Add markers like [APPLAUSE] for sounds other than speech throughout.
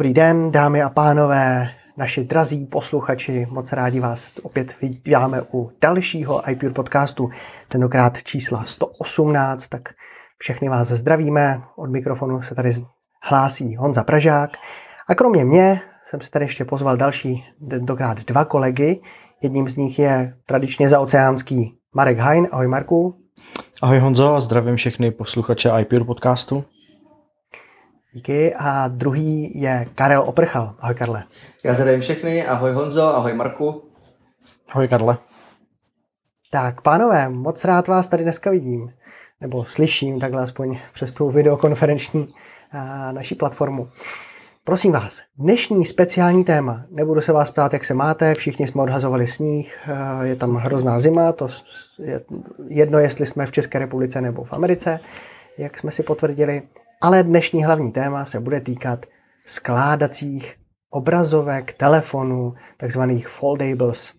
Dobrý den, dámy a pánové, naši drazí posluchači, moc rádi vás opět vítáme u dalšího iPure podcastu, tentokrát čísla 118, tak všechny vás zdravíme, od mikrofonu se tady hlásí Honza Pražák. A kromě mě jsem si tady ještě pozval další, tentokrát dva kolegy, jedním z nich je tradičně zaoceánský Marek Hein, ahoj Marku. Ahoj Honzo zdravím všechny posluchače iPure podcastu. Díky. A druhý je Karel Oprchal. Ahoj Karle. Já zdravím všechny. Ahoj Honzo, ahoj Marku. Ahoj Karle. Tak, pánové, moc rád vás tady dneska vidím. Nebo slyším takhle aspoň přes tu videokonferenční a, naší platformu. Prosím vás, dnešní speciální téma. Nebudu se vás ptát, jak se máte, všichni jsme odhazovali sníh, je tam hrozná zima, to je jedno, jestli jsme v České republice nebo v Americe, jak jsme si potvrdili. Ale dnešní hlavní téma se bude týkat skládacích obrazovek, telefonů, takzvaných foldables.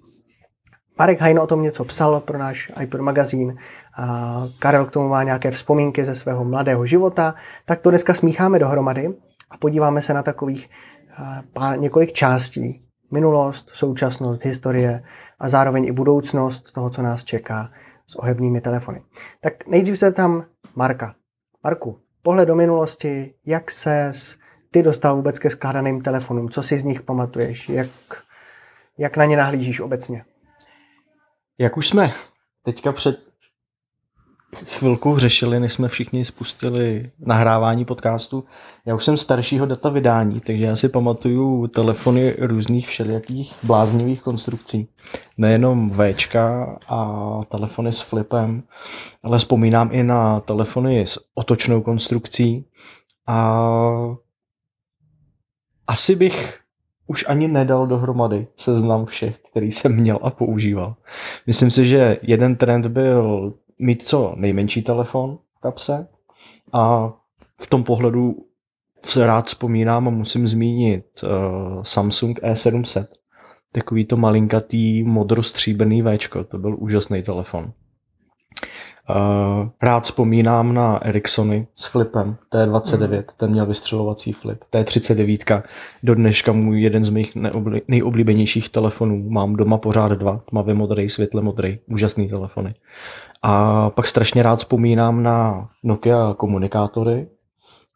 Marek Hajn o tom něco psal pro náš iPod magazín, a Karel k tomu má nějaké vzpomínky ze svého mladého života, tak to dneska smícháme dohromady a podíváme se na takových pár, několik částí. Minulost, současnost, historie a zároveň i budoucnost toho, co nás čeká s ohebnými telefony. Tak nejdřív se tam Marka. Marku, pohled do minulosti, jak se ty dostal vůbec ke skládaným telefonům, co si z nich pamatuješ, jak, jak na ně nahlížíš obecně? Jak už jsme teďka před chvilku řešili, než jsme všichni spustili nahrávání podcastu. Já už jsem staršího data vydání, takže já si pamatuju telefony různých všelijakých bláznivých konstrukcí. Nejenom Včka a telefony s flipem, ale vzpomínám i na telefony s otočnou konstrukcí a asi bych už ani nedal dohromady seznam všech, který jsem měl a používal. Myslím si, že jeden trend byl mít co nejmenší telefon v kapse a v tom pohledu se rád vzpomínám a musím zmínit uh, Samsung E700. Takový to malinkatý modrostříbrný Včko, to byl úžasný telefon. Uh, rád vzpomínám na Ericssony s flipem T29, mm. ten měl vystřelovací flip. T39, do dneška můj jeden z mých neobli- nejoblíbenějších telefonů. Mám doma pořád dva, tmavě modrý, světle modrý, úžasný telefony. A pak strašně rád vzpomínám na Nokia komunikátory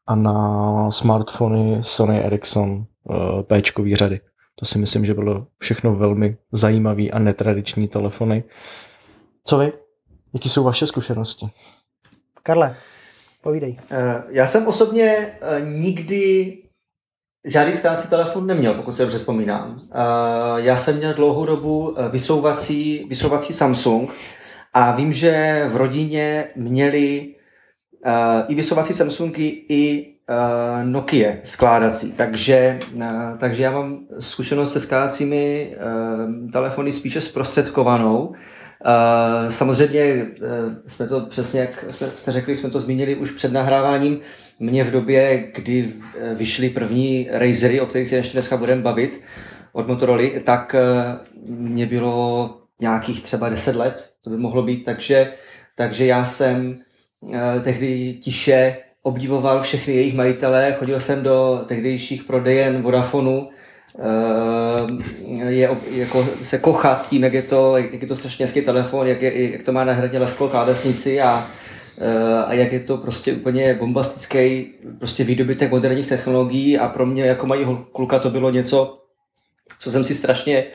a na smartfony Sony Ericsson uh, P řady. To si myslím, že bylo všechno velmi zajímavý a netradiční telefony. Co vy? Jaký jsou vaše zkušenosti? Karle, povídej. Eh, já jsem osobně eh, nikdy žádný skládací telefon neměl, pokud se dobře vzpomínám. Já jsem měl dlouhou dobu vysouvací, vysouvací Samsung, a vím, že v rodině měli i vysovací Samsungy, i Nokia skládací. Takže, takže já mám zkušenost se skládacími telefony spíše zprostředkovanou. Uh, samozřejmě uh, jsme to přesně, jak jste řekli, jsme to zmínili už před nahráváním. Mě v době, kdy vyšly první Razery, o kterých se ještě dneska budeme bavit, od Motorola, tak uh, mě bylo nějakých třeba 10 let, to by mohlo být, takže, takže já jsem eh, tehdy tiše obdivoval všechny jejich majitele, chodil jsem do tehdejších prodejen Vodafonu, je, jako se kochat tím, jak je to, jak je to strašně hezký telefon, jak, je, jak to má na hradě lesklou klávesnici a, eh, a jak je to prostě úplně bombastický prostě výdobytek moderních technologií a pro mě jako mají kluka to bylo něco, co jsem si strašně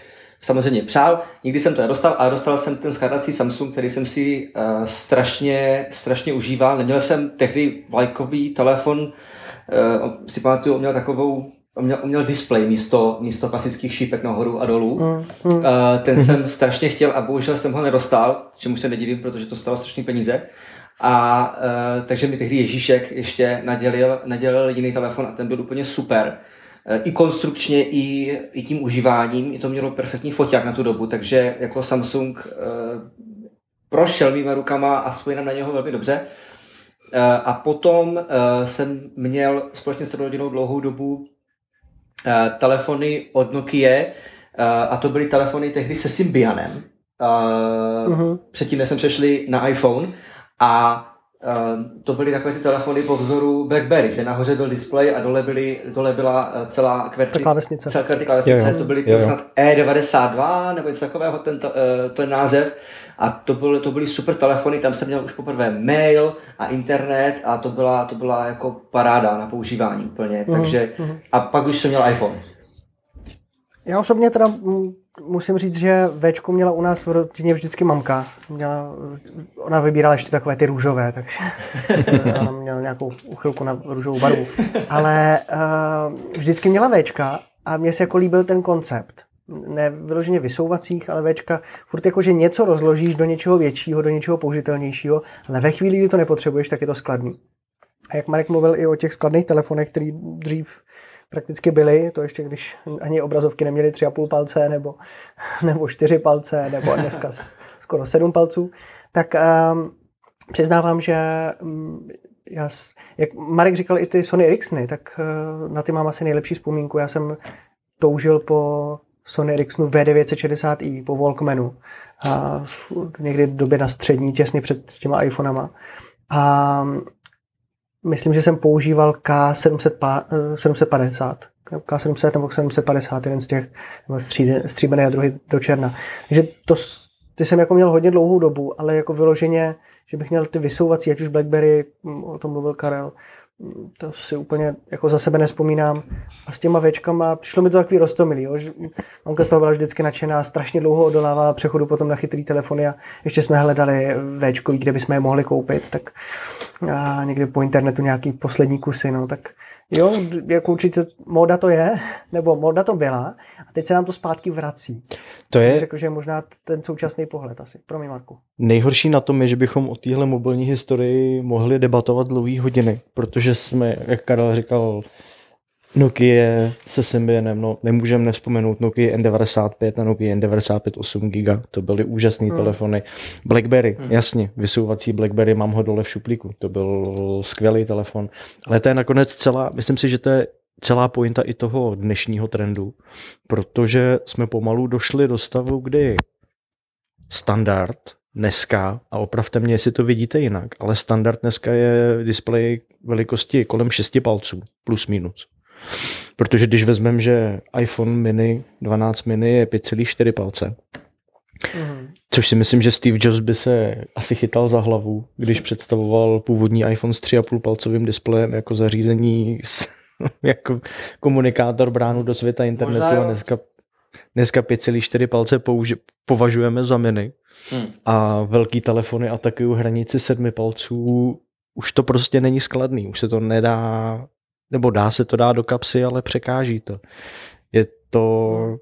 samozřejmě přál. Nikdy jsem to nedostal, ale dostal jsem ten skladací Samsung, který jsem si uh, strašně, strašně užíval. Neměl jsem tehdy vlajkový telefon, uh, si pamatuju, měl takovou On měl, on měl display místo, místo klasických šípek nahoru a dolů. Mm, mm. Uh, ten mm. jsem strašně chtěl a bohužel jsem ho nedostal, čemu se nedivím, protože to stalo strašně peníze. A uh, takže mi tehdy Ježíšek ještě nadělil, nadělil jiný telefon a ten byl úplně super. Eh, i konstrukčně, i, i tím užíváním. I to mělo perfektní foťák na tu dobu, takže jako Samsung uh, prošel mýma rukama a spojím na něho velmi dobře. Uh, a potom uh, jsem měl společně s rodinou dlouhou dobu uh, telefony od Nokia uh, a to byly telefony tehdy se Symbianem. Uh, uh-huh. Předtím, než jsem přešli na iPhone a to byly takové ty telefony po vzoru BlackBerry, že nahoře byl displej a dole, byly, dole byla celá kverty, klávesnice. Celá kverty klávesnice. Jo, jo. To byly to snad E92 nebo něco takového, ten, ten název. A to, byly, to byly super telefony, tam jsem měl už poprvé mail a internet a to byla, to byla jako paráda na používání úplně. Mm, Takže, mm. A pak už jsem měl iPhone. Já osobně teda musím říct, že Včko měla u nás v rodině vždycky mamka. Měla, ona vybírala ještě takové ty růžové, takže [LAUGHS] ona měla nějakou uchylku na růžovou barvu. Ale uh, vždycky měla Včka a mně se jako líbil ten koncept. Ne vyloženě vysouvacích, ale Včka. Furt jako, že něco rozložíš do něčeho většího, do něčeho použitelnějšího, ale ve chvíli, kdy to nepotřebuješ, tak je to skladný. A jak Marek mluvil i o těch skladných telefonech, který dřív prakticky byly, to ještě když ani obrazovky neměly tři a půl palce nebo, [LAUGHS] nebo čtyři palce, nebo dneska skoro sedm palců, tak um, přiznávám, že um, já, jak Marek říkal i ty Sony Ericssony, tak uh, na ty mám asi nejlepší vzpomínku. Já jsem toužil po Sony Ericssonu V960i, po Walkmanu. A někdy v době na střední, těsně před těma iPhonama. A myslím, že jsem používal K750, K700 nebo 750, jeden z těch stříbený a druhý do černa. Takže to, ty jsem jako měl hodně dlouhou dobu, ale jako vyloženě, že bych měl ty vysouvací, ať už Blackberry, o tom mluvil Karel, to si úplně jako za sebe nespomínám. A s těma věčkama přišlo mi to takový rostomilý. Jo? Mamka z toho byla vždycky nadšená, strašně dlouho odolávala přechodu potom na chytrý telefony a ještě jsme hledali Včkový, kde bychom je mohli koupit, tak a někdy po internetu nějaký poslední kusy, no, tak Jo, jako určitě moda to je, nebo moda to byla, a teď se nám to zpátky vrací. To je... Řekl, že je možná ten současný pohled asi. Pro mě, Marku. Nejhorší na tom je, že bychom o téhle mobilní historii mohli debatovat dlouhé hodiny, protože jsme, jak Karel říkal, Nokia se Symbianem, no nemůžeme nevzpomenout Nokia N95 a Nokia N95 8 GB, to byly úžasné hmm. telefony. Blackberry, hmm. jasně, vysouvací Blackberry, mám ho dole v šuplíku, to byl skvělý telefon, ale to je nakonec celá, myslím si, že to je celá pointa i toho dnešního trendu, protože jsme pomalu došli do stavu, kdy standard dneska, a opravte mě, jestli to vidíte jinak, ale standard dneska je displej velikosti kolem 6 palců, plus minus. Protože když vezmeme, že iPhone mini 12 mini je 5,4 palce, Mm. Což si myslím, že Steve Jobs by se asi chytal za hlavu, když představoval původní iPhone s 3,5 palcovým displejem jako zařízení, s, [LAUGHS] jako komunikátor bránu do světa internetu a dneska, dneska 5,4 palce použi, považujeme za mini mm. a velký telefony atakují hranici 7 palců. Už to prostě není skladný, už se to nedá nebo dá se to dát do kapsy, ale překáží to. Je to,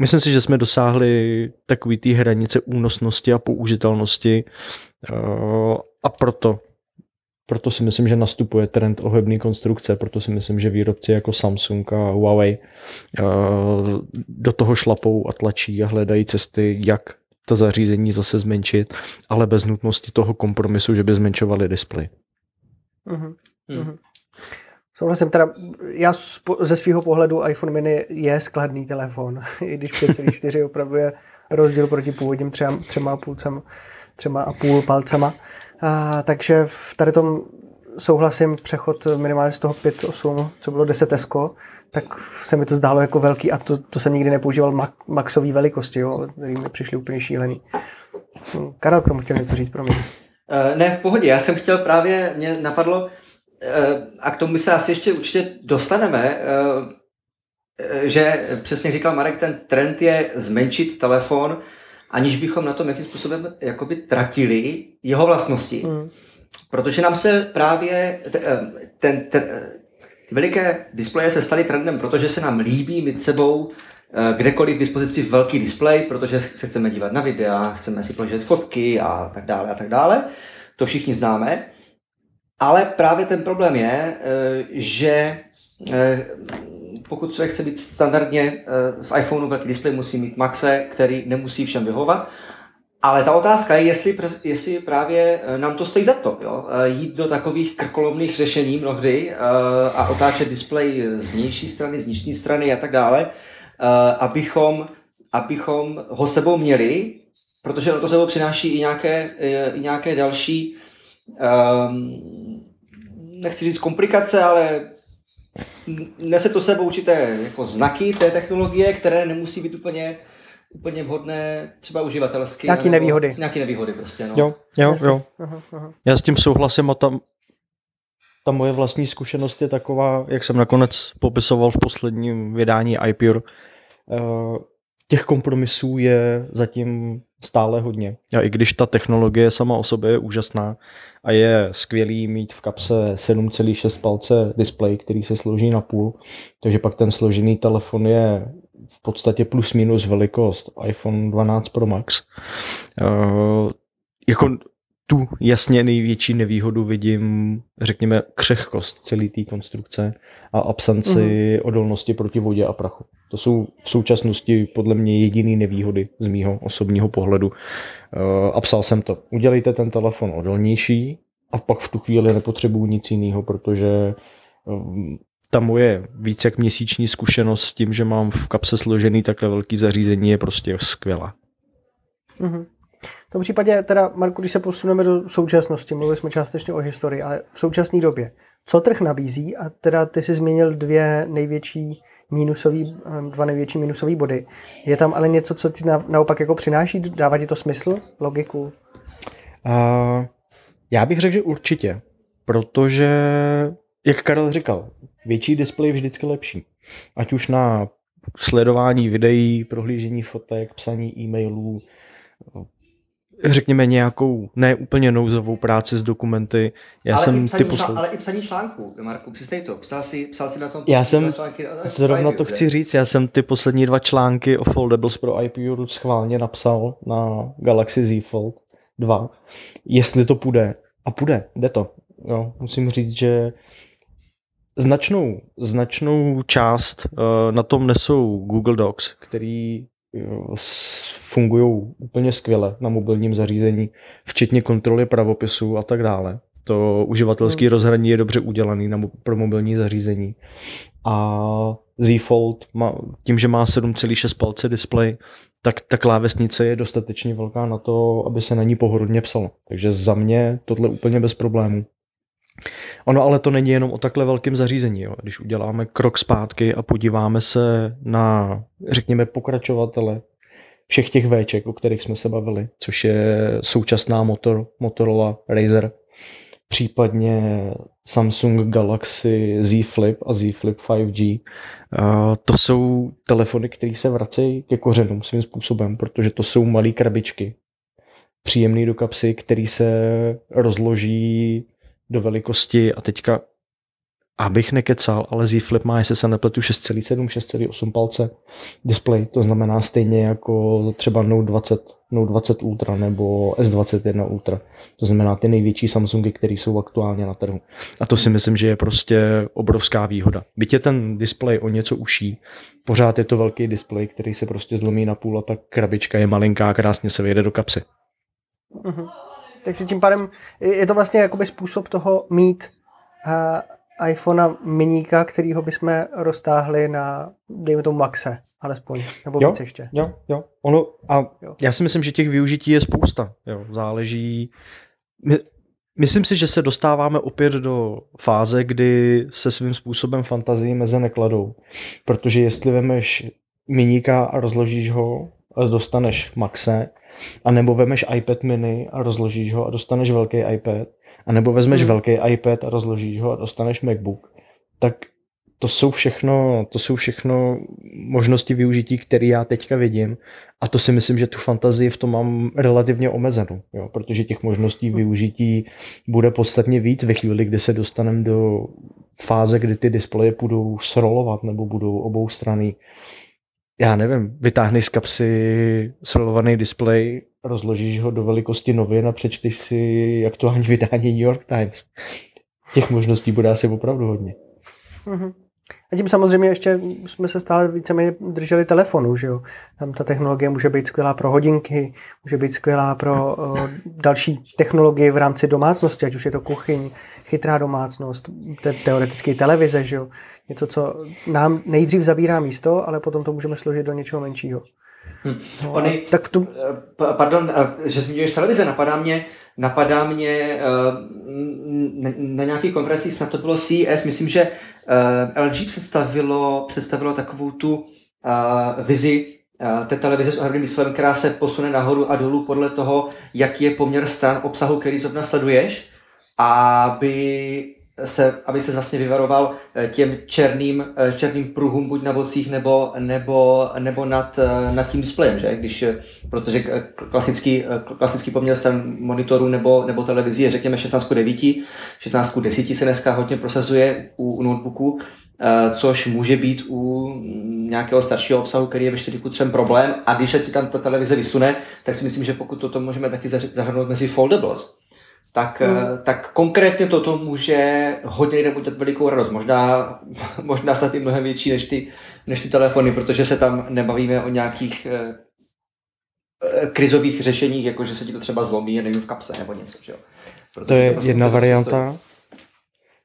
myslím si, že jsme dosáhli takový té hranice únosnosti a použitelnosti eh, a proto proto si myslím, že nastupuje trend ohebný konstrukce, proto si myslím, že výrobci jako Samsung a Huawei eh, do toho šlapou a tlačí a hledají cesty, jak to zařízení zase zmenšit, ale bez nutnosti toho kompromisu, že by zmenšovali displej. Uh-huh. Uh-huh. Souhlasím, teda já ze svého pohledu iPhone mini je skladný telefon, [LAUGHS] i když 5,4 opravdu je rozdíl proti původním třema, třema, půlcem, třema a půl palcema. A, takže v tady tom souhlasím přechod minimálně z toho 5.8, co bylo 10 s tak se mi to zdálo jako velký a to, to jsem nikdy nepoužíval mak, maxové velikosti, jo, který mi přišly úplně šílený. Hm, Karel k tomu chtěl něco říct, pro mě. Uh, ne, v pohodě, já jsem chtěl právě, mě napadlo, Eh, a k tomu se asi ještě určitě dostaneme, eh, že přesně říkal Marek, ten trend je zmenšit telefon, aniž bychom na tom jakým způsobem jakoby tratili jeho vlastnosti. Mm. Protože nám se právě ten, eh, ten, ten, ty veliké displeje se staly trendem, protože se nám líbí mít sebou kdekoliv k dispozici velký displej, protože se chceme dívat na videa, chceme si položit fotky a tak dále a tak dále. To všichni známe. Ale právě ten problém je, eh, že eh, pokud člověk chce být standardně eh, v iPhoneu velký displej, musí mít Maxe, který nemusí všem vyhovat. Ale ta otázka je, jestli, jestli právě nám to stojí za to, jo? jít do takových krkolomných řešení mnohdy a otáčet displej z vnější strany, z nižší strany a tak dále, abychom, abychom ho sebou měli, protože to sebou přináší i nějaké, i nějaké další um, nechci říct komplikace, ale nese to sebou určité jako znaky té technologie, které nemusí být úplně úplně vhodné třeba uživatelsky. Nějaký nevýhody. Nějaký nevýhody prostě, no. Jo, jo, jo. Aha, aha. Já s tím souhlasím a tam ta moje vlastní zkušenost je taková, jak jsem nakonec popisoval v posledním vydání iPure, eh, těch kompromisů je zatím stále hodně. A i když ta technologie sama o sobě je úžasná a je skvělý mít v kapse 7,6 palce display, který se složí na půl, takže pak ten složený telefon je v podstatě plus minus velikost iPhone 12 Pro Max. Uh, jako tu jasně největší nevýhodu vidím, řekněme, křehkost celé té konstrukce a absenci mm-hmm. odolnosti proti vodě a prachu. To jsou v současnosti podle mě jediné nevýhody z mýho osobního pohledu. Uh, a psal jsem to. Udělejte ten telefon odolnější a pak v tu chvíli nepotřebuju nic jiného, protože um, ta moje víc jak měsíční zkušenost s tím, že mám v kapse složený takhle velký zařízení je prostě skvělá. Mm-hmm. V tom případě teda, Marku, když se posuneme do současnosti, mluvili jsme částečně o historii, ale v současné době, co trh nabízí a teda ty jsi změnil dvě největší minusový, eh, dva největší minusové body. Je tam ale něco, co ti na, naopak jako přináší? Dává ti to smysl, logiku? Uh, já bych řekl, že určitě, protože, jak Karel říkal, větší displej vždycky lepší. Ať už na sledování videí, prohlížení fotek, psaní e-mailů, řekněme nějakou neúplně nouzovou práci s dokumenty. Já ale, jsem i psaní ty posl... ale i psaní článků, Marku, přistej to. Psal si, psal si na tom já jsem, články, zrovna to chci říct, já jsem ty poslední dva články o foldables pro IPU schválně napsal na Galaxy Z Fold 2, jestli to půjde. A půjde, jde to. Jo, musím říct, že značnou, značnou část uh, na tom nesou Google Docs, který fungují úplně skvěle na mobilním zařízení, včetně kontroly pravopisu a tak dále. To uživatelské hmm. rozhraní je dobře udělané na, pro mobilní zařízení. A Z Fold, má, tím, že má 7,6 palce display, tak ta klávesnice je dostatečně velká na to, aby se na ní pohodlně psalo. Takže za mě tohle úplně bez problémů. Ono ale to není jenom o takhle velkém zařízení. Jo. Když uděláme krok zpátky a podíváme se na, řekněme, pokračovatele všech těch Vček, o kterých jsme se bavili, což je současná motor, Motorola Razer, případně Samsung Galaxy Z Flip a Z Flip 5G. To jsou telefony, které se vracejí ke kořenům svým způsobem, protože to jsou malé krabičky, příjemné do kapsy, které se rozloží do velikosti a teďka abych nekecal, ale Z Flip má, jestli se nepletu, 6,7, 6,8 palce display, to znamená stejně jako třeba Note 20, Note 20 Ultra nebo S21 Ultra. To znamená ty největší Samsungy, které jsou aktuálně na trhu. A to si myslím, že je prostě obrovská výhoda. Byť je ten display o něco uší, pořád je to velký display, který se prostě zlomí na půl a ta krabička je malinká, krásně se vyjede do kapsy. Uh-huh. Takže tím pádem je to vlastně jakoby způsob toho mít uh, iPhonea miníka, kterýho bychom roztáhli na, dejme tomu Maxe, alespoň, nebo jo, víc ještě. Jo, jo. Ono, a jo. já si myslím, že těch využití je spousta. Jo. Záleží... My, myslím si, že se dostáváme opět do fáze, kdy se svým způsobem fantazii meze nekladou. Protože jestli vemeš miníka a rozložíš ho, dostaneš Maxe, a nebo vemeš iPad mini a rozložíš ho a dostaneš velký iPad, a nebo vezmeš hmm. velký iPad a rozložíš ho a dostaneš MacBook, tak to jsou všechno, to jsou všechno možnosti využití, které já teďka vidím. A to si myslím, že tu fantazii v tom mám relativně omezenou, jo, protože těch možností využití bude podstatně víc ve chvíli, kdy se dostaneme do fáze, kdy ty displeje budou srolovat nebo budou obou strany já nevím, vytáhneš z kapsy solovaný displej, rozložíš ho do velikosti novin a přečteš si aktuální vydání New York Times. Těch možností bude asi opravdu hodně. Mm-hmm. A tím samozřejmě ještě jsme se stále víceméně drželi telefonu, že jo. Tam ta technologie může být skvělá pro hodinky, může být skvělá pro uh, další technologie v rámci domácnosti, ať už je to kuchyň, chytrá domácnost, te- teoreticky televize, že jo. Něco, co nám nejdřív zabírá místo, ale potom to můžeme složit do něčeho menšího. Hmm. No, Ony, tak tu... Eh, pardon, eh, že zmiňuješ televize, napadá mě, napadá mě na, na nějaký konferenci, snad to bylo CES, myslím, že LG představilo, představilo takovou tu vizi té televize s ohromným displejem, která se posune nahoru a dolů podle toho, jaký je poměr stran obsahu, který zrovna sleduješ, aby se, aby se vlastně vyvaroval eh, těm černým, eh, černým pruhům buď na bocích nebo, nebo, nebo nad, eh, nad tím displejem, že? Když, protože klasický, klasický poměr stran monitoru nebo, nebo televizí je řekněme 16 9, 16 10 se dneska hodně prosazuje u, u notebooku, což může být u nějakého staršího obsahu, který je ve 4 3 problém a když se ti tam ta televize vysune, tak si myslím, že pokud toto můžeme taky zahrnout mezi foldables, tak, hmm. tak konkrétně toto může hodně lidem udělat velikou radost. Možná, [LAUGHS] možná snad i mnohem větší než ty, než ty telefony, protože se tam nebavíme o nějakých eh, eh krizových řešeních, jako že se ti to třeba zlomí, nevím, v kapse nebo něco. Že jo? Protože to je to prostě jedna varianta.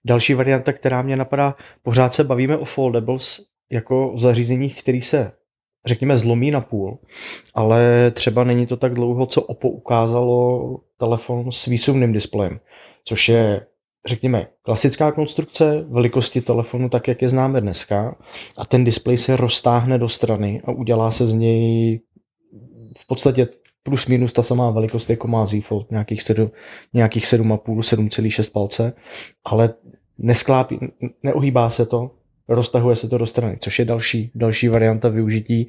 Další varianta, která mě napadá, pořád se bavíme o foldables jako o zařízeních, který se řekněme, zlomí na půl, ale třeba není to tak dlouho, co Oppo ukázalo telefon s výsuvným displejem, což je řekněme, klasická konstrukce velikosti telefonu, tak jak je známe dneska, a ten displej se roztáhne do strany a udělá se z něj v podstatě plus minus ta samá velikost, jako má Z Fold, nějakých, 7, nějakých 7,5, 7,6 palce, ale nesklápí, neohýbá se to, roztahuje se to do strany, což je další, další varianta využití.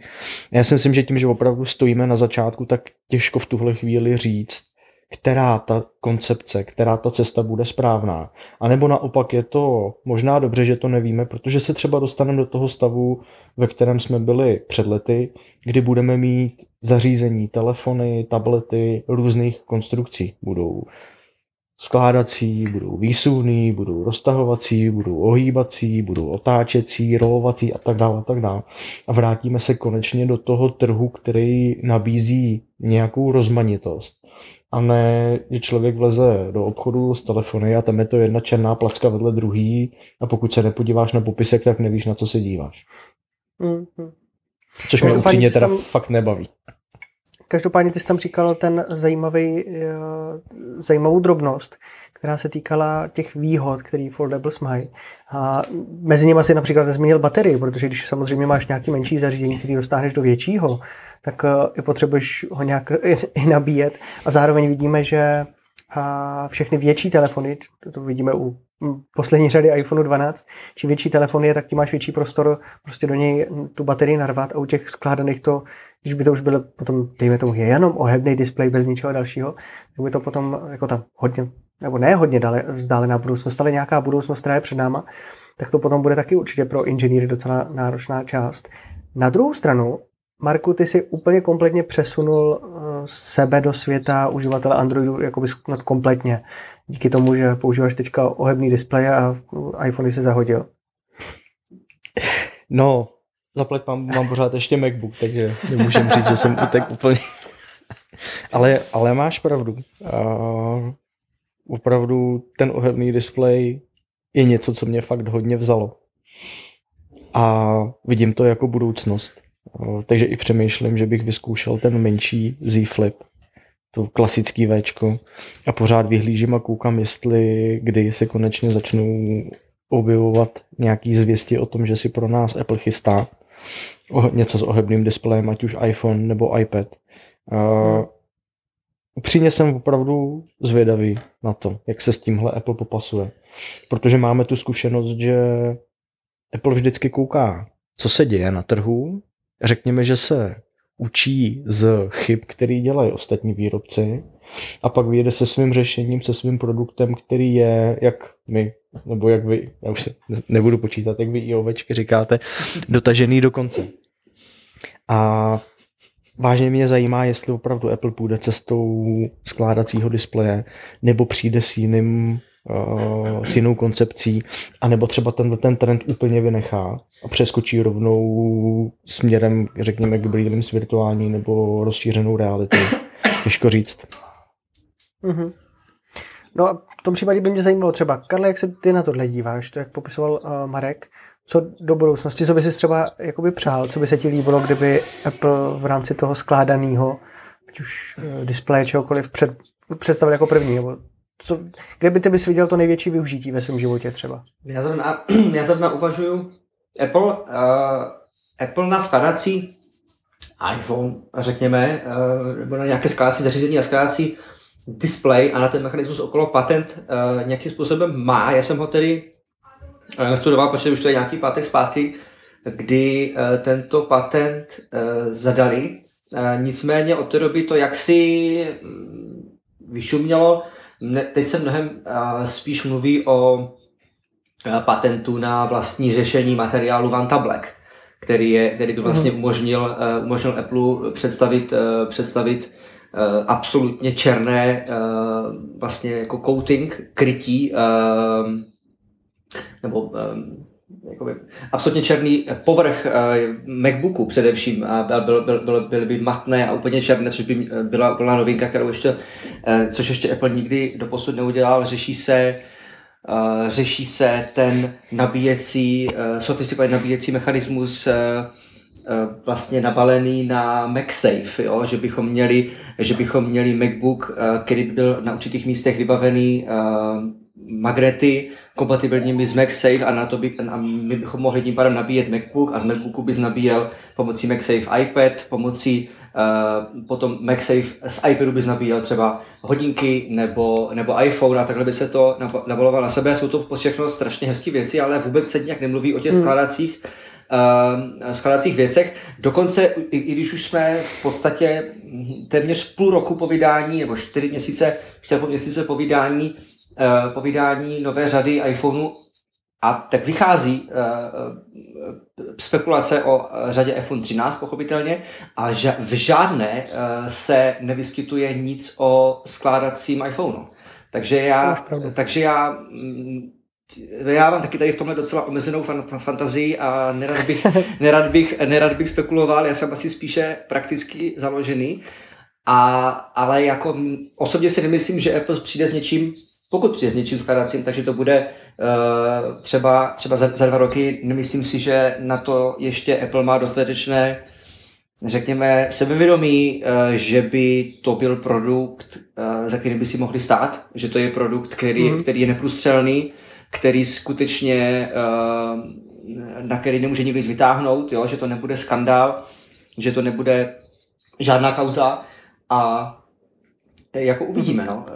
Já si myslím, že tím, že opravdu stojíme na začátku, tak těžko v tuhle chvíli říct, která ta koncepce, která ta cesta bude správná. A nebo naopak je to možná dobře, že to nevíme, protože se třeba dostaneme do toho stavu, ve kterém jsme byli před lety, kdy budeme mít zařízení, telefony, tablety různých konstrukcí. Budou skládací, budou výsuvný, budou roztahovací, budou ohýbací, budou otáčecí, rolovací a tak dále a tak dále. A vrátíme se konečně do toho trhu, který nabízí nějakou rozmanitost. A ne, že člověk vleze do obchodu s telefony a tam je to jedna černá placka vedle druhý a pokud se nepodíváš na popisek, tak nevíš, na co se díváš. Mm-hmm. Což mě upřímně teda tam... fakt nebaví. Každopádně ty jsi tam říkal ten zajímavý, eh, zajímavou drobnost, která se týkala těch výhod, který foldables mají. A mezi nimi si například nezmínil baterii, protože když samozřejmě máš nějaký menší zařízení, který dostáhneš do většího, tak eh, i potřebuješ ho nějak i nabíjet. A zároveň vidíme, že všechny větší telefony, to vidíme u poslední řady iPhone 12, čím větší telefon je, tak tím máš větší prostor prostě do něj tu baterii narvat a u těch skládaných to když by to už bylo potom, dejme tomu, je jenom ohebný displej bez ničeho dalšího, tak by to potom jako tam hodně, nebo ne hodně dále, vzdálená budoucnost, ale nějaká budoucnost, která je před náma, tak to potom bude taky určitě pro inženýry docela náročná část. Na druhou stranu, Marku, ty si úplně kompletně přesunul eh, sebe do světa uživatele Androidu jakoby snad kompletně. Díky tomu, že používáš teďka ohebný displeje a iPhone se zahodil. [LAUGHS] No, zaplať mám, mám pořád ještě MacBook, takže nemůžem říct, že jsem utek úplně. [LAUGHS] ale, ale máš pravdu. Uh, opravdu ten ohebný displej je něco, co mě fakt hodně vzalo. A vidím to jako budoucnost. Uh, takže i přemýšlím, že bych vyzkoušel ten menší Z Flip, to klasický Včko a pořád vyhlížím a koukám, jestli kdy se konečně začnou objevovat nějaký zvěsti o tom, že si pro nás Apple chystá něco s ohebným displejem, ať už iPhone nebo iPad. Uh, upřímně jsem opravdu zvědavý na to, jak se s tímhle Apple popasuje. Protože máme tu zkušenost, že Apple vždycky kouká, co se děje na trhu. Řekněme, že se učí z chyb, který dělají ostatní výrobci a pak vyjede se svým řešením, se svým produktem, který je, jak my, nebo jak vy, já už se nebudu počítat, jak vy i ovečky říkáte, dotažený do konce. A vážně mě zajímá, jestli opravdu Apple půjde cestou skládacího displeje, nebo přijde s jiným uh, s jinou koncepcí, anebo třeba tenhle ten trend úplně vynechá a přeskočí rovnou směrem, řekněme, k brýlím s virtuální nebo rozšířenou realitou. Těžko říct. Mm-hmm. No a v tom případě by mě zajímalo třeba, Karle, jak se ty na tohle díváš, to jak popisoval uh, Marek, co do budoucnosti, co by si třeba jakoby přál, co by se ti líbilo, kdyby Apple v rámci toho skládaného, ať už uh, displeje, čehokoliv před představil jako první? Nebo co, kde by ty bys viděl to největší využití ve svém životě třeba? Já zrovna, [CLEARS THROAT] já zrovna uvažuju, Apple, uh, Apple na skladací iPhone, řekněme, uh, nebo na nějaké skládací zařízení a skládací display a na ten mechanismus okolo patent uh, nějakým způsobem má. Já jsem ho tedy uh, nastudoval, protože už to je nějaký pátek zpátky, kdy uh, tento patent uh, zadali. Uh, nicméně od té doby to jaksi um, vyšumělo. Teď se mnohem uh, spíš mluví o uh, patentu na vlastní řešení materiálu Vanta Black, který, je, který by vlastně mhm. umožnil, uh, umožnil Apple představit, představit absolutně černé vlastně jako coating, krytí nebo jakoby, absolutně černý povrch uh, MacBooku především a byl, byl, byl, byly by matné a úplně černé, což by byla úplná novinka, kterou ještě, uh, což ještě Apple nikdy doposud neudělal. Řeší se řeší se ten nabíjecí, sofistikovaný nabíjecí mechanismus vlastně nabalený na MagSafe, jo? Že, bychom měli, že bychom měli MacBook, který by byl na určitých místech vybavený magnety kompatibilními s MagSafe a, na to by, a my bychom mohli tím pádem nabíjet MacBook a z MacBooku bys nabíjel pomocí MagSafe iPad, pomocí uh, potom MagSafe z iPadu bys nabíjel třeba hodinky nebo, nebo iPhone a takhle by se to nabalovalo na sebe. Jsou to všechno strašně hezké věci, ale vůbec se nějak nemluví o těch hmm. skládacích uh, skladacích věcech. Dokonce, i, i když už jsme v podstatě téměř půl roku po vydání, nebo čtyři měsíce, čtyři měsíce po vydání Eh, po vydání nové řady iPhoneu a tak vychází uh, spekulace o řadě iPhone 13, pochopitelně, a v žádné se nevyskytuje nic o skládacím iPhoneu. Takže já, takže já mm, já mám taky tady v tomhle docela omezenou fan- fantazii a nerad bych, [LAUGHS] nerad, bych, nerad bych spekuloval, já jsem asi spíše prakticky založený, a, ale jako osobně si nemyslím, že Apple přijde s něčím pokud přijde s něčím skladacím, takže to bude uh, třeba, třeba za, za dva roky. Nemyslím si, že na to ještě Apple má dostatečné řekněme, sebevědomí, uh, že by to byl produkt, uh, za který by si mohli stát, že to je produkt, který, mm. který je neprůstřelný, který skutečně, uh, na který nemůže nikdo nic vytáhnout, jo? že to nebude skandál, že to nebude žádná kauza a jako uvidíme. No.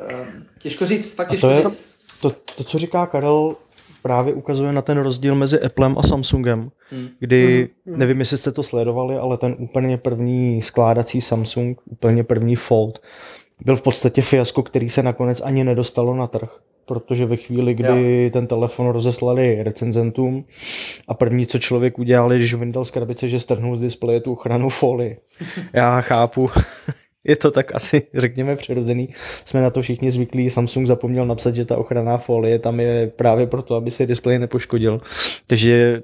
Těžko říct, fakt těžko to je, říct. To, to, co říká Karel, právě ukazuje na ten rozdíl mezi Applem a Samsungem, hmm. kdy, hmm. nevím, jestli jste to sledovali, ale ten úplně první skládací Samsung, úplně první Fold, byl v podstatě fiasko, který se nakonec ani nedostalo na trh protože ve chvíli, kdy jo. ten telefon rozeslali recenzentům a první, co člověk udělal, když vyndal z krabice, že strhnul z displeje tu ochranu folii. [LAUGHS] Já chápu, je to tak asi, řekněme, přirozený. Jsme na to všichni zvyklí. Samsung zapomněl napsat, že ta ochranná folie tam je právě proto, aby se displej nepoškodil. Takže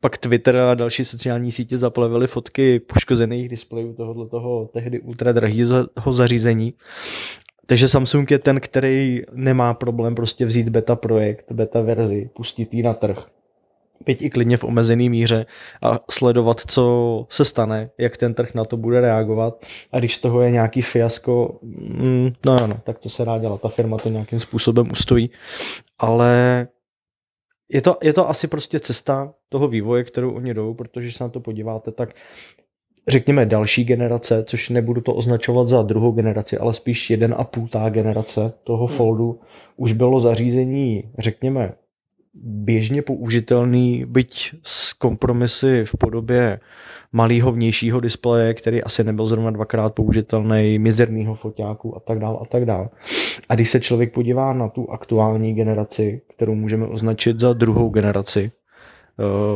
pak Twitter a další sociální sítě zaplavily fotky poškozených displejů tohoto toho tehdy ultra drahého zařízení. Takže Samsung je ten, který nemá problém prostě vzít beta projekt, beta verzi, pustit ji na trh byť i klidně v omezený míře a sledovat, co se stane, jak ten trh na to bude reagovat. A když z toho je nějaký fiasko, mm, no, no, no tak to se dá dělat, ta firma to nějakým způsobem ustojí, ale je to, je to asi prostě cesta toho vývoje, kterou oni jdou, protože se na to podíváte, tak řekněme další generace, což nebudu to označovat za druhou generaci, ale spíš jeden a půl tá generace toho hmm. foldu, už bylo zařízení, řekněme, běžně použitelný, byť s kompromisy v podobě malého vnějšího displeje, který asi nebyl zrovna dvakrát použitelný, mizerného foťáku a tak dále a tak dále. A když se člověk podívá na tu aktuální generaci, kterou můžeme označit za druhou generaci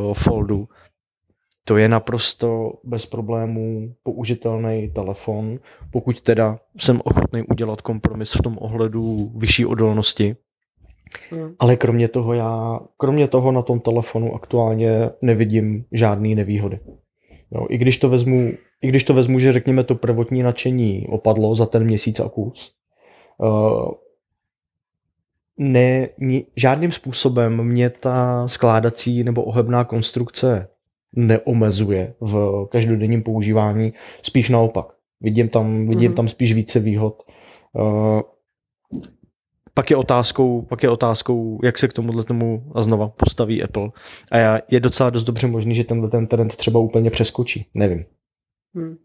uh, foldu, to je naprosto bez problémů použitelný telefon, pokud teda jsem ochotný udělat kompromis v tom ohledu vyšší odolnosti, Hmm. Ale kromě toho já, kromě toho na tom telefonu aktuálně nevidím žádný nevýhody. Jo, i, když to vezmu, I když to vezmu, že řekněme to prvotní nadšení opadlo za ten měsíc a kus, uh, ne, ni, žádným způsobem mě ta skládací nebo ohebná konstrukce neomezuje v každodenním používání, spíš naopak. Vidím tam, vidím mm-hmm. tam spíš více výhod. Uh, pak je otázkou, pak je otázkou, jak se k tomuhle tomu a znova postaví Apple. A já, je docela dost dobře možný, že tenhle ten trend třeba úplně přeskočí. Nevím. Hmm.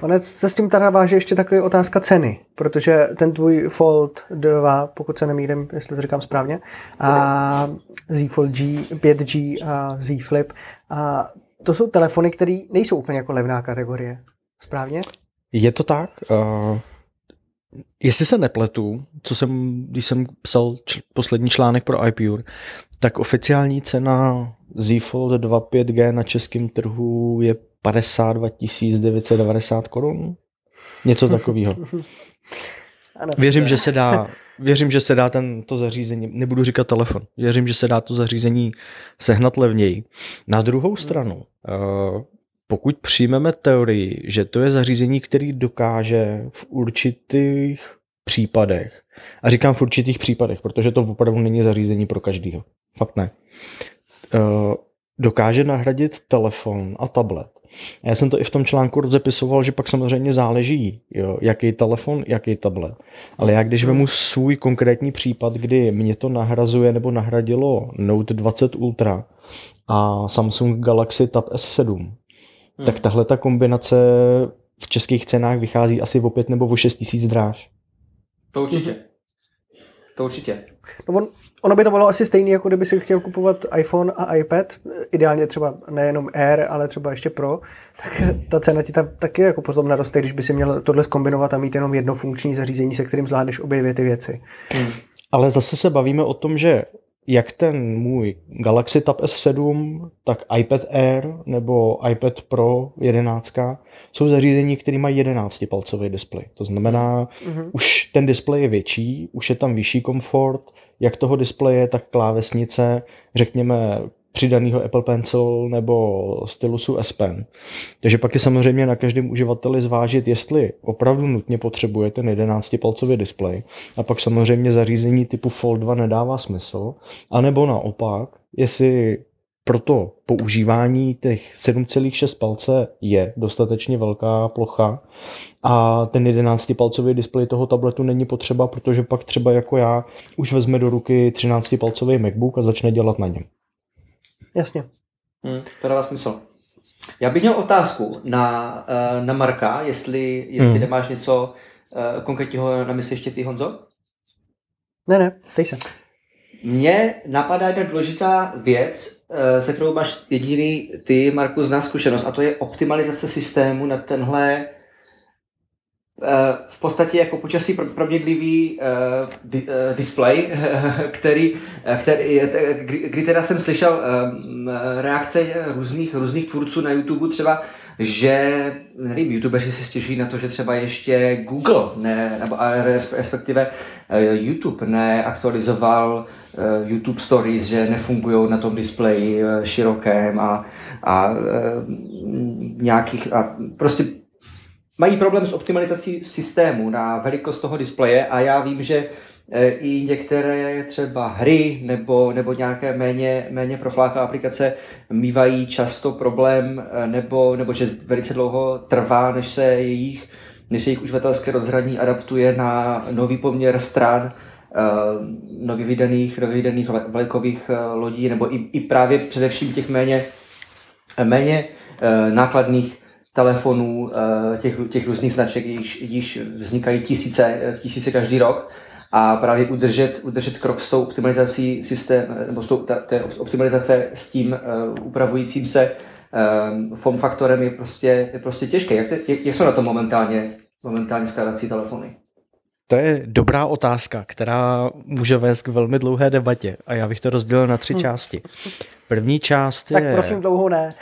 Ono se s tím teda váže ještě taková otázka ceny, protože ten tvůj Fold 2, pokud se nemýlím, jestli to říkám správně, a Z Fold G, 5G a Z Flip, a to jsou telefony, které nejsou úplně jako levná kategorie. Správně? Je to tak. Uh, jestli se nepletu, co jsem, když jsem psal č- poslední článek pro iPure, tak oficiální cena Z Fold 2 5G na českém trhu je 52 990 korun. Něco [LAUGHS] takového. Věřím, že se dá věřím, že se dá tento zařízení, nebudu říkat telefon, věřím, že se dá to zařízení sehnat levněji. Na druhou stranu, eh, pokud přijmeme teorii, že to je zařízení, který dokáže v určitých případech, a říkám v určitých případech, protože to opravdu není zařízení pro každého, fakt ne, eh, dokáže nahradit telefon a tablet já jsem to i v tom článku rozepisoval, že pak samozřejmě záleží, jo, jaký telefon, jaký tablet. Ale já když vemu svůj konkrétní případ, kdy mě to nahrazuje nebo nahradilo Note 20 Ultra a Samsung Galaxy Tab S7, hmm. tak tahle ta kombinace v českých cenách vychází asi o 5 nebo o 6 tisíc dráž. To určitě. To určitě. No on, ono by to bylo asi stejné, jako kdyby si chtěl kupovat iPhone a iPad, ideálně třeba nejenom Air, ale třeba ještě Pro, tak ta cena ti tam taky jako potom naroste, když by si měl tohle zkombinovat a mít jenom jedno funkční zařízení, se kterým zvládneš obě dvě ty věci. Hmm. Ale zase se bavíme o tom, že jak ten můj Galaxy Tab S7, tak iPad Air nebo iPad Pro 11 jsou zařízení, které mají 11-palcový displej. To znamená, mm-hmm. už ten displej je větší, už je tam vyšší komfort, jak toho displeje, tak klávesnice, řekněme přidaného Apple Pencil nebo stylusu S Pen. Takže pak je samozřejmě na každém uživateli zvážit, jestli opravdu nutně potřebuje ten 11-palcový displej a pak samozřejmě zařízení typu Fold 2 nedává smysl, anebo naopak, jestli pro to používání těch 7,6 palce je dostatečně velká plocha a ten 11-palcový displej toho tabletu není potřeba, protože pak třeba jako já už vezme do ruky 13-palcový MacBook a začne dělat na něm. Jasně. Hmm, to dává smysl. Já bych měl otázku na, eh, na Marka, jestli, jestli hmm. nemáš něco uh, konkrétního na mysli ještě ty, Honzo? Ne, ne, tej se. Mně napadá jedna důležitá věc, eh, se kterou máš jediný ty, Marku, zná zkušenost, a to je optimalizace systému na tenhle Eh, v podstatě jako počasí proměnlivý uh, di, uh, display, [LAUGHS] který, který, kdy teda jsem slyšel um, reakce různých, různých tvůrců na YouTube třeba, že nevím, youtubeři si stěžují na to, že třeba ještě Google, ne, nebo respektive YouTube neaktualizoval YouTube Stories, že nefungují na tom displeji širokém a, a nějakých a prostě mají problém s optimalizací systému na velikost toho displeje a já vím, že e, i některé třeba hry nebo, nebo nějaké méně, méně profláklé aplikace mývají často problém e, nebo, nebo že velice dlouho trvá, než se jejich, než se jejich uživatelské rozhraní adaptuje na nový poměr stran e, nově vydaných, nově vydaných vlajkových lodí nebo i, i právě především těch méně, méně nákladných telefonů, eh, těch, těch různých značek, již, již vznikají tisíce, tisíce každý rok a právě udržet, udržet krok s tou optimalizací systém, nebo s tou, ta, ta optimalizace s tím uh, upravujícím se um, form faktorem je prostě, je prostě těžké. Jak, te, jak, jak jsou na to momentálně, momentálně skládací telefony? To je dobrá otázka, která může vést k velmi dlouhé debatě a já bych to rozdělil na tři hm. části. První část je... Tak prosím dlouho ne.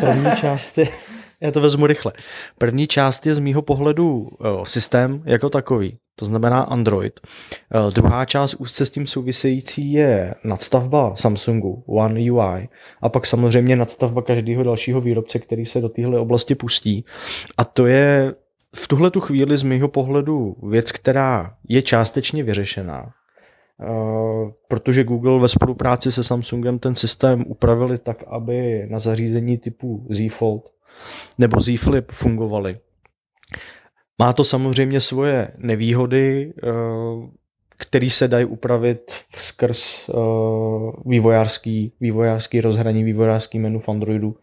první část je, [LAUGHS] já to vezmu rychle. První část je z mýho pohledu systém jako takový, to znamená Android. Druhá část úzce s tím související je nadstavba Samsungu, One UI, a pak samozřejmě nadstavba každého dalšího výrobce, který se do téhle oblasti pustí. A to je v tuhle tu chvíli z mého pohledu věc, která je částečně vyřešená, protože Google ve spolupráci se Samsungem ten systém upravili tak, aby na zařízení typu Z Fold nebo Z Flip fungovaly. Má to samozřejmě svoje nevýhody, eh, který se dají upravit skrz uh, vývojářský, vývojářský rozhraní, vývojářský menu v Androidu.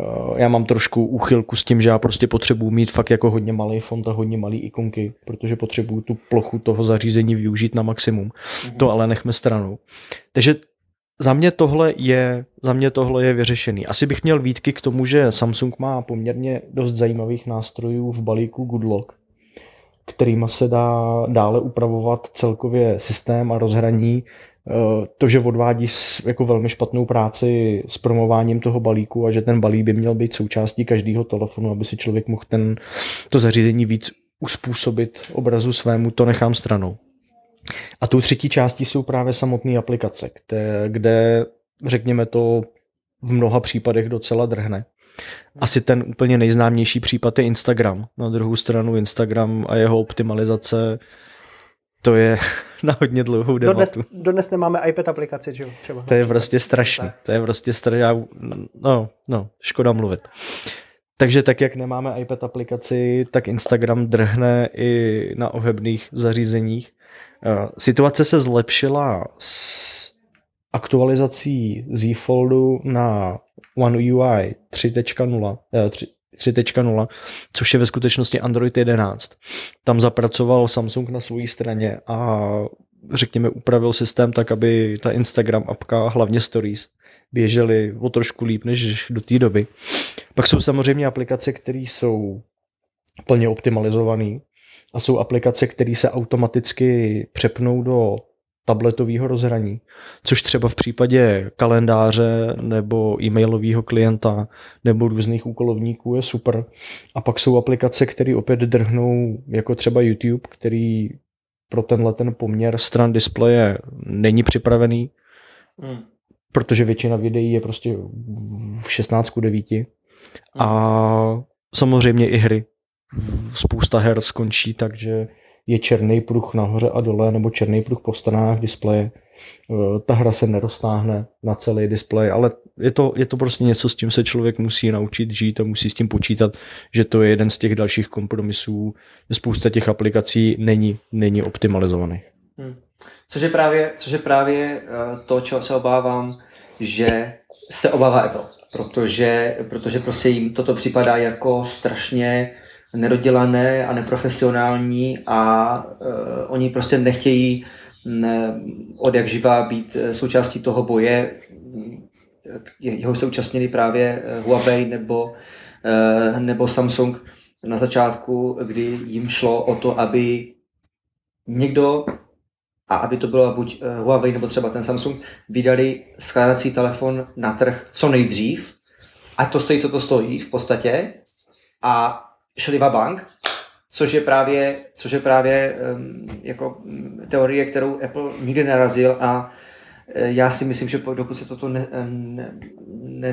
Uh, já mám trošku úchylku s tím, že já prostě potřebuji mít fakt jako hodně malý font a hodně malý ikonky, protože potřebuju tu plochu toho zařízení využít na maximum. Mm-hmm. To ale nechme stranou. Takže za mě tohle je, za mě tohle je vyřešený. Asi bych měl výtky k tomu, že Samsung má poměrně dost zajímavých nástrojů v balíku Goodlock, kterýma se dá dále upravovat celkově systém a rozhraní. Eh, to, že odvádí jako velmi špatnou práci s promováním toho balíku a že ten balík by měl být součástí každého telefonu, aby si člověk mohl ten, to zařízení víc uspůsobit obrazu svému, to nechám stranou. A tou třetí částí jsou právě samotné aplikace, kde, kde řekněme to v mnoha případech docela drhne. Asi ten úplně nejznámější případ je Instagram. Na druhou stranu Instagram a jeho optimalizace to je [LAUGHS] na hodně dlouhou debatu. Dodnes, dodnes nemáme iPad aplikaci, že jo? Třeba. To je prostě strašný. To je prostě strašný. No, no, škoda mluvit. Takže tak, jak nemáme iPad aplikaci, tak Instagram drhne i na ohebných zařízeních. Eh, situace se zlepšila s aktualizací Z Foldu na One UI 3.0, 3.0, což je ve skutečnosti Android 11. Tam zapracoval Samsung na své straně a řekněme upravil systém tak, aby ta Instagram apka, hlavně Stories, běžely o trošku líp než do té doby. Pak jsou samozřejmě aplikace, které jsou plně optimalizované a jsou aplikace, které se automaticky přepnou do tabletového rozhraní, což třeba v případě kalendáře nebo e-mailového klienta nebo různých úkolovníků je super. A pak jsou aplikace, které opět drhnou, jako třeba YouTube, který pro tenhle ten poměr stran displeje není připravený, hmm. protože většina videí je prostě v 16 9. Hmm. A samozřejmě i hry spousta her skončí tak, že je černý pruh nahoře a dole nebo černý pruh po stranách displeje. Eh, ta hra se neroztáhne na celý displej, ale je to, je to prostě něco, s tím se člověk musí naučit žít a musí s tím počítat, že to je jeden z těch dalších kompromisů. Spousta těch aplikací není, není optimalizovaných. Hmm. Což je právě, což je právě eh, to, čeho se obávám, že se obává Apple, protože, protože prostě jim toto připadá jako strašně nedodělané a neprofesionální a uh, oni prostě nechtějí ne, od jak živá být e, součástí toho boje, jeho se účastnili právě Huawei nebo, uh, nebo Samsung na začátku, kdy jim šlo o to, aby někdo a aby to bylo buď Huawei nebo třeba ten Samsung, vydali skládací telefon na trh co nejdřív, a to stojí, co to stojí v podstatě, a šli bank, což je právě, což je právě um, jako teorie, kterou Apple nikdy narazil a e, já si myslím, že dokud se toto ne, ne, ne,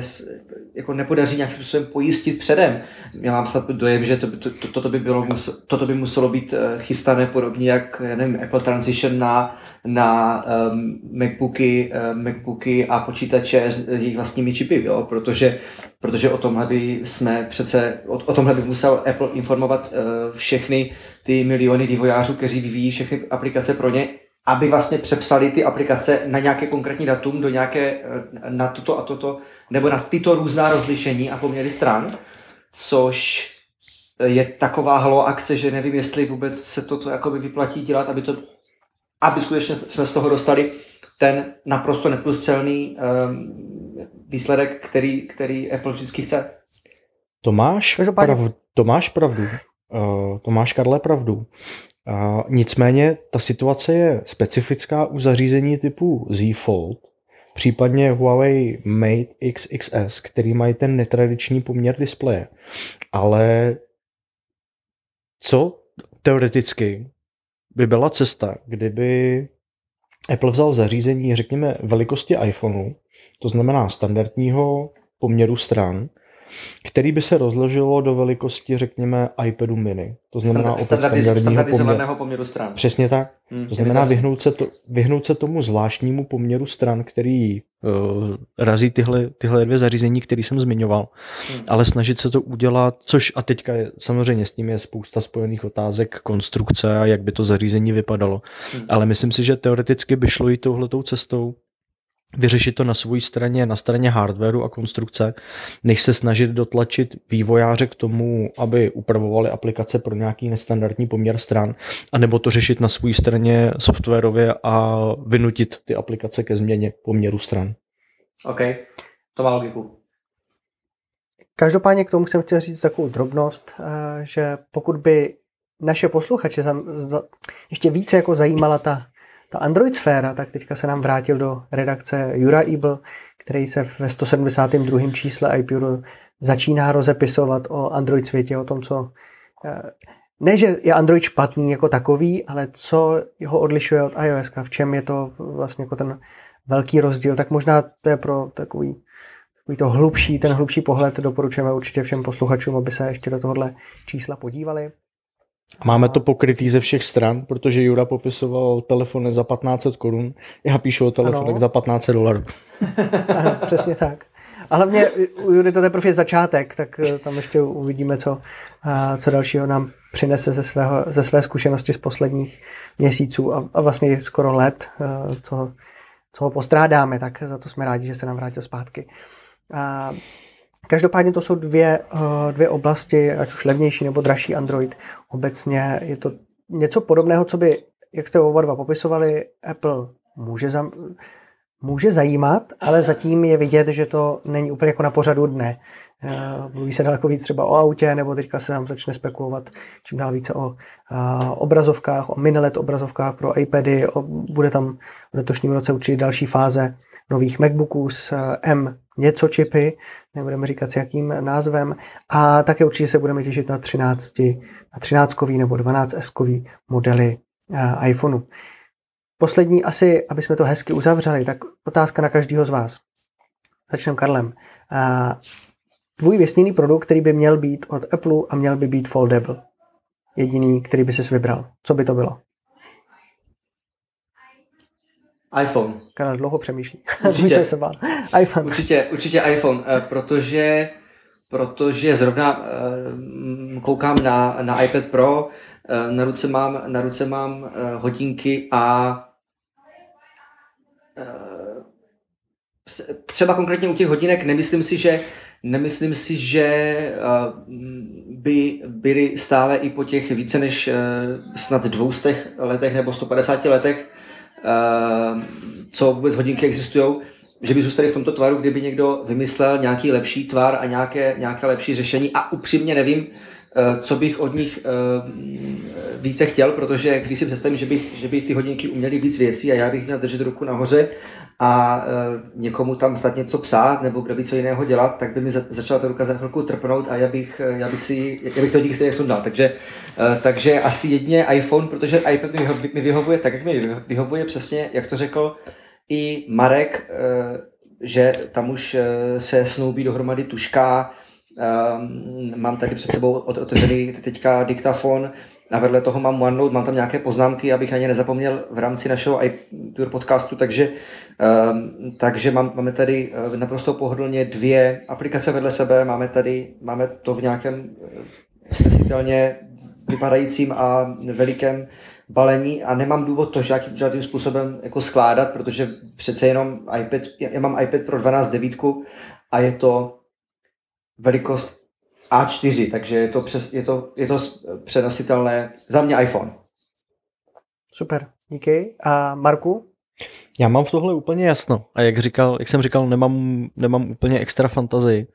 jako nepodaří nějakým způsobem pojistit předem. Já mám snad dojem, že to, to, to, toto, by bylo, toto by muselo být e, chystané podobně jak já nevím, Apple Transition na, na um, Macbooky, uh, Macbooky a počítače s jejich vlastními čipy, jo? Protože, protože o tomhle by jsme přece, o, o tomhle by musel Apple informovat uh, všechny ty miliony vývojářů, kteří vyvíjí všechny aplikace pro ně, aby vlastně přepsali ty aplikace na nějaké konkrétní datum, do nějaké, na toto a toto, nebo na tyto různá rozlišení a poměry stran, což je taková halo akce, že nevím, jestli vůbec se toto jakoby vyplatí dělat, aby to aby skutečně jsme z toho dostali ten naprosto neprůstřelný um, výsledek, který, který Apple vždycky chce. To máš, prav, to máš pravdu. Uh, to máš, Karle, pravdu. Uh, nicméně ta situace je specifická u zařízení typu Z Fold, případně Huawei Mate XXS, který mají ten netradiční poměr displeje. Ale co teoreticky by byla cesta, kdyby Apple vzal zařízení, řekněme, velikosti iPhoneu, to znamená standardního poměru stran, který by se rozložilo do velikosti, řekněme, iPadu mini. To znamená Standard- opět standardiz- standardního poměru. standardizovaného poměru stran. Přesně tak. Hmm, To znamená vyhnout se, to, vyhnout se tomu zvláštnímu poměru stran, který uh, razí tyhle, tyhle dvě zařízení, které jsem zmiňoval, Hmm. ale snažit se to udělat, což a teďka je, samozřejmě s tím je spousta spojených otázek konstrukce a jak by to zařízení vypadalo, Hmm. ale myslím si, že teoreticky by šlo jít touhletou cestou, vyřešit to na své straně, na straně hardwareu a konstrukce, než se snažit dotlačit vývojáře k tomu, aby upravovali aplikace pro nějaký nestandardní poměr stran, anebo to řešit na své straně softwarově a vynutit ty aplikace ke změně poměru stran. OK, to má logiku. Každopádně k tomu jsem chtěl říct takovou drobnost, eh, že pokud by naše posluchače tam ještě více jako zajímala ta, ta Android sféra, tak teďka se nám vrátil do redakce Jura Ebel, který se ve 172. čísle iPuru začíná rozepisovat o Android světě, o tom, co eh, ne, že je Android špatný jako takový, ale co ho odlišuje od iOS, v čem je to vlastně jako ten velký rozdíl, tak možná to je pro takový takový to hlubší, ten hlubší pohled doporučujeme určitě všem posluchačům, aby se ještě do tohohle čísla podívali. Máme to pokrytý ze všech stran, protože Jura popisoval telefony za 1500 korun, já píšu o telefonech Ano. za 1500 dolarů. [LAUGHS] Ano, přesně tak. A hlavně u Jury to teprve je začátek, tak eh, tam ještě uvidíme, co, a co dalšího nám přinese ze, svého, ze své zkušenosti z posledních měsíců a, a vlastně skoro let, eh, co, co ho postrádáme, tak za to jsme rádi, že se nám vrátil zpátky. A každopádně to jsou dvě, eh, dvě oblasti, ať už levnější nebo dražší Android. Obecně je to něco podobného, co by, jak jste oba dva popisovali, Apple může, zam, může zajímat, ale zatím je vidět, že to není úplně jako na pořadu dne. Eh, Mluví se daleko víc třeba o autě, nebo teďka se nám začne spekulovat čím dál více o a, obrazovkách, o minilet obrazovkách pro iPady, o, bude tam v letošním roce určitě další fáze nových MacBooků s eh, M něco čipy, nebudeme říkat s jakým názvem, a také určitě se budeme těšit na 13, na 13 nebo 12S modely eh, iPhoneu. Poslední asi, aby jsme to hezky uzavřeli, tak otázka na každého z vás. Začneme Karlem. Tvůj vysněný produkt, který by měl být od Apple a měl by být foldable. Jediný, který by ses vybral. Co by to bylo? iPhone. Karel dlouho přemýšlí. [LAUGHS] Určitě. Se bát. iPhone. Určitě, určitě iPhone, eh, protože, protože zrovna eh, koukám na, na iPad Pro, na ruce mám, na ruce mám eh, hodinky a eh, třeba konkrétně u těch hodinek nemyslím si, že Nemyslím si, že eh, by byly stále i po těch více než eh, snad 200 letech nebo 150 letech, eh, co vůbec hodinky existují, že by zůstaly v tomto tvaru, kdyby někdo vymyslel nějaký lepší tvar a nějaké, nějaké lepší řešení. A upřímně nevím, eh, co bych od nich eh, více chtěl, protože když si představím, že bych, že bych ty hodinky uměly víc věcí a já bych měl držet ruku nahoře a e, někomu tam snad něco psát nebo kdo by co jiného dělat, tak by mi za, začala ta ruka za chvilku trpnout a já bych, já bych si, já bych to díky stejně sundal. Takže, takže asi jedině iPhone, protože iPad mi, vyho, mi vyhovuje tak, jak mi vyhovuje přesně, jak to řekl i Marek, že tam už se snoubí dohromady tuška, Um, mám tady před sebou otevřený teďka diktafon a vedle toho mám OneNote, mám tam nějaké poznámky, abych na ně nezapomněl v rámci našeho iTunes podcastu, takže, um, takže mám, máme tady naprosto pohodlně dvě aplikace vedle sebe, máme tady, máme to v nějakém snesitelně vypadajícím a velikém balení a nemám důvod to žádným, žádným způsobem jako skládat, protože přece jenom iPad, já mám iPad pro 12.9 a je to velikost A4, takže je to, přes, je to, je to přenositelné za mě iPhone. Super, díky. A Marku? Já mám v tohle úplně jasno. A jak, říkal, jak jsem říkal, nemám, nemám úplně extra fantazii.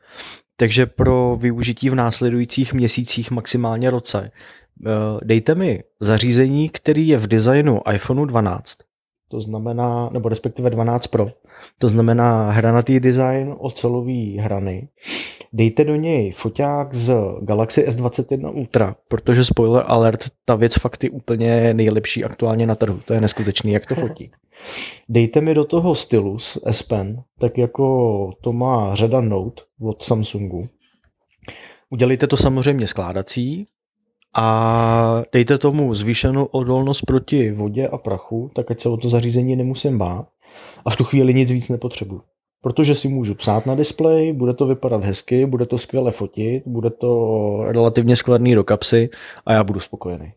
Takže pro využití v následujících měsících, maximálně roce, dejte mi zařízení, který je v designu iPhoneu 12. To znamená, nebo respektive 12 Pro. To znamená hranatý design, ocelový hrany. Dejte do něj foťák z Galaxy S21 Ultra, protože spoiler alert, ta věc fakt je úplně nejlepší aktuálně na trhu. To je neskutečný, jak to fotí. [LAUGHS] Dejte mi do toho stylus S Pen, tak jako to má řada Note od Samsungu. Udělejte to samozřejmě skládací a dejte tomu zvýšenou odolnost proti vodě a prachu, tak ať se o to zařízení nemusím bát a v tu chvíli nic víc nepotřebuji. Protože si můžu psát na displej, bude to vypadat hezky, bude to skvěle fotit, bude to relativně skladný do kapsy a já budu spokojený.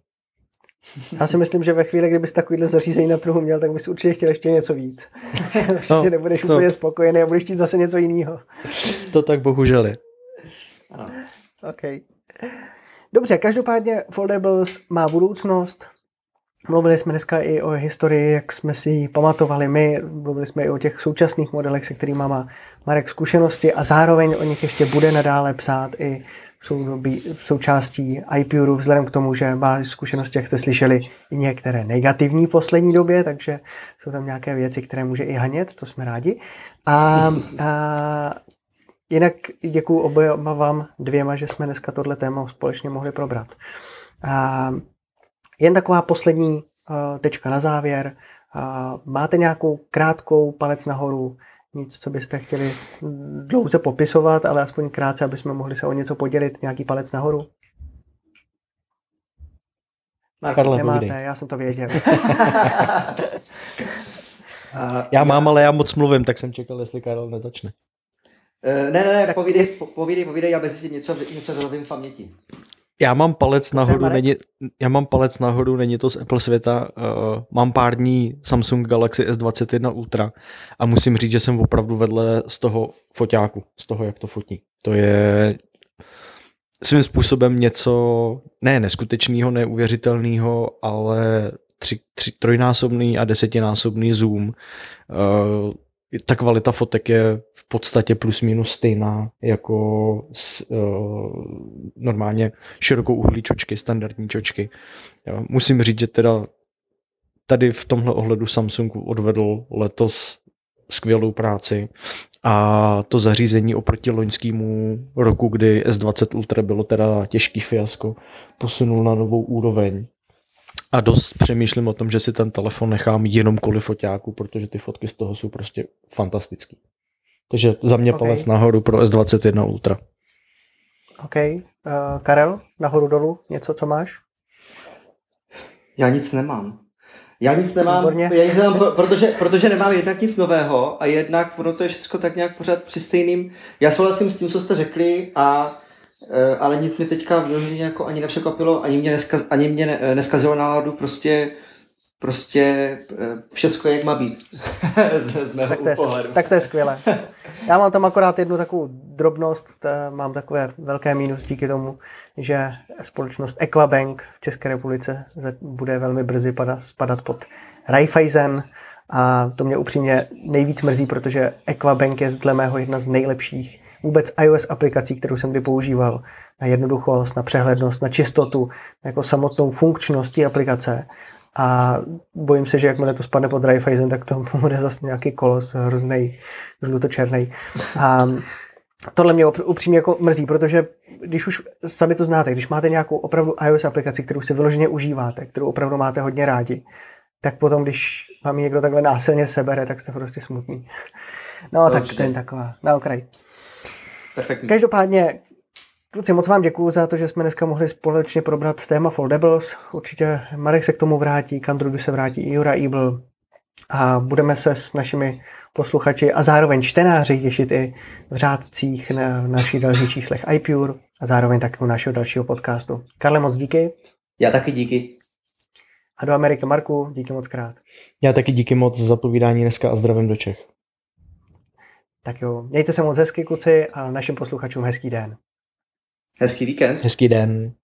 Já si myslím, že ve chvíli, kdybys takovýhle zařízení na trhu měl, tak bys určitě chtěl ještě něco víc. [LAUGHS] No, že nebudeš to... úplně spokojený a budeš chtít zase něco jiného. To tak bohužel je. OK. Dobře, každopádně Foldables má budoucnost. Mluvili jsme dneska i o historii, jak jsme si ji pamatovali my, mluvili jsme i o těch současných modelech, se kterými má Marek zkušenosti a zároveň o nich ještě bude nadále psát i v součástí iPuru, vzhledem k tomu, že má zkušenosti, jak jste slyšeli, i některé negativní v poslední době, takže jsou tam nějaké věci, které může i hanět, to jsme rádi. A, a jinak děkuji oběma vám dvěma, že jsme dneska tohle téma společně mohli probrat. A, jen taková poslední uh, tečka na závěr. Uh, máte nějakou krátkou palec nahoru, nic, co byste chtěli dlouze popisovat, ale aspoň krátce, aby jsme mohli se o něco podělit, nějaký palec nahoru? Marko, Karle, nemáte, povídej. já jsem to věděl. [LAUGHS] já mám, ale já moc mluvím, tak jsem čekal, jestli Karel nezačne. Ne, ne, ne, povídej, povídej, povídej, já mezi tím něco, něco vylovím v paměti. Já mám palec nahoru, není, já mám palec nahoru, není to z Apple světa, uh, mám pár dní Samsung Galaxy S21 Ultra a musím říct, že jsem opravdu vedle z toho foťáku, z toho, jak to fotí. To je svým způsobem něco, ne neskutečného, neuvěřitelného, ale tři, tři, trojnásobný a desetinásobný zoom. Uh, ta kvalita fotek je v podstatě plus minus stejná jako s, uh, normálně širokou uhlí čočky, standardní čočky. Jo. Musím říct, že teda tady v tomhle ohledu Samsung odvedl letos skvělou práci a to zařízení oproti loňskému roku, kdy S20 Ultra bylo teda těžký fiasko, posunul na novou úroveň a dost přemýšlím o tom, že si ten telefon nechám jenom kvůli foťáku, protože ty fotky z toho jsou prostě fantastický. Takže za mě okay. palec nahoru pro S21 Ultra. OK. Uh, Karel, nahoru dolů, něco, co máš? Já nic nemám. Já nic nemám, já nic nemám protože, protože nemám jednak nic nového a jednak ono to je všechno tak nějak pořád při stejným. Já souhlasím s tím, co jste řekli a ale nic mi teďka vyloženě jako ani nepřekvapilo, ani mě, neskaz, ani mě ne, eh, neskazilo náladu, prostě prostě eh, všechno jak má být [LAUGHS] z, z mého tak to, je, pohledu. tak to je skvělé. Já mám tam akorát jednu takovou drobnost, mám takové velké mínus díky tomu, že společnost Equabank v České republice bude velmi brzy padat, spadat pod Raiffeisen a to mě upřímně nejvíc mrzí, protože Equabank je dle mého jedna z nejlepších vůbec iOS aplikací, kterou jsem kdy používal, na jednoduchost, na přehlednost, na čistotu, na jako samotnou funkčnost té aplikace. A bojím se, že jakmile to spadne pod Raiffeisen, tak to [LAUGHS] bude zase nějaký kolos hrozný, žlutočerný. A tohle mě upřímně jako mrzí, protože když už sami to znáte, když máte nějakou opravdu iOS aplikaci, kterou si vyloženě užíváte, kterou opravdu máte hodně rádi, tak potom, když vám někdo takhle násilně sebere, tak jste prostě smutný. No, to tak to je taková na okraj. Perfektní. Každopádně, kluci, moc vám děkuji za to, že jsme dneska mohli společně probrat téma Foldables. Určitě Marek se k tomu vrátí, k Androidu se vrátí i Jura Ebel. A budeme se s našimi posluchači a zároveň čtenáři těšit i v řádcích na našich dalších číslech iPure a zároveň tak u našeho dalšího podcastu. Karle, moc díky. Já taky díky. A do Ameriky Marku, díky moc krát. Já taky díky moc za povídání dneska a zdravím do Čech. Tak jo, mějte se moc hezky, kluci, a našim posluchačům hezký den. Hezký víkend. Hezký den.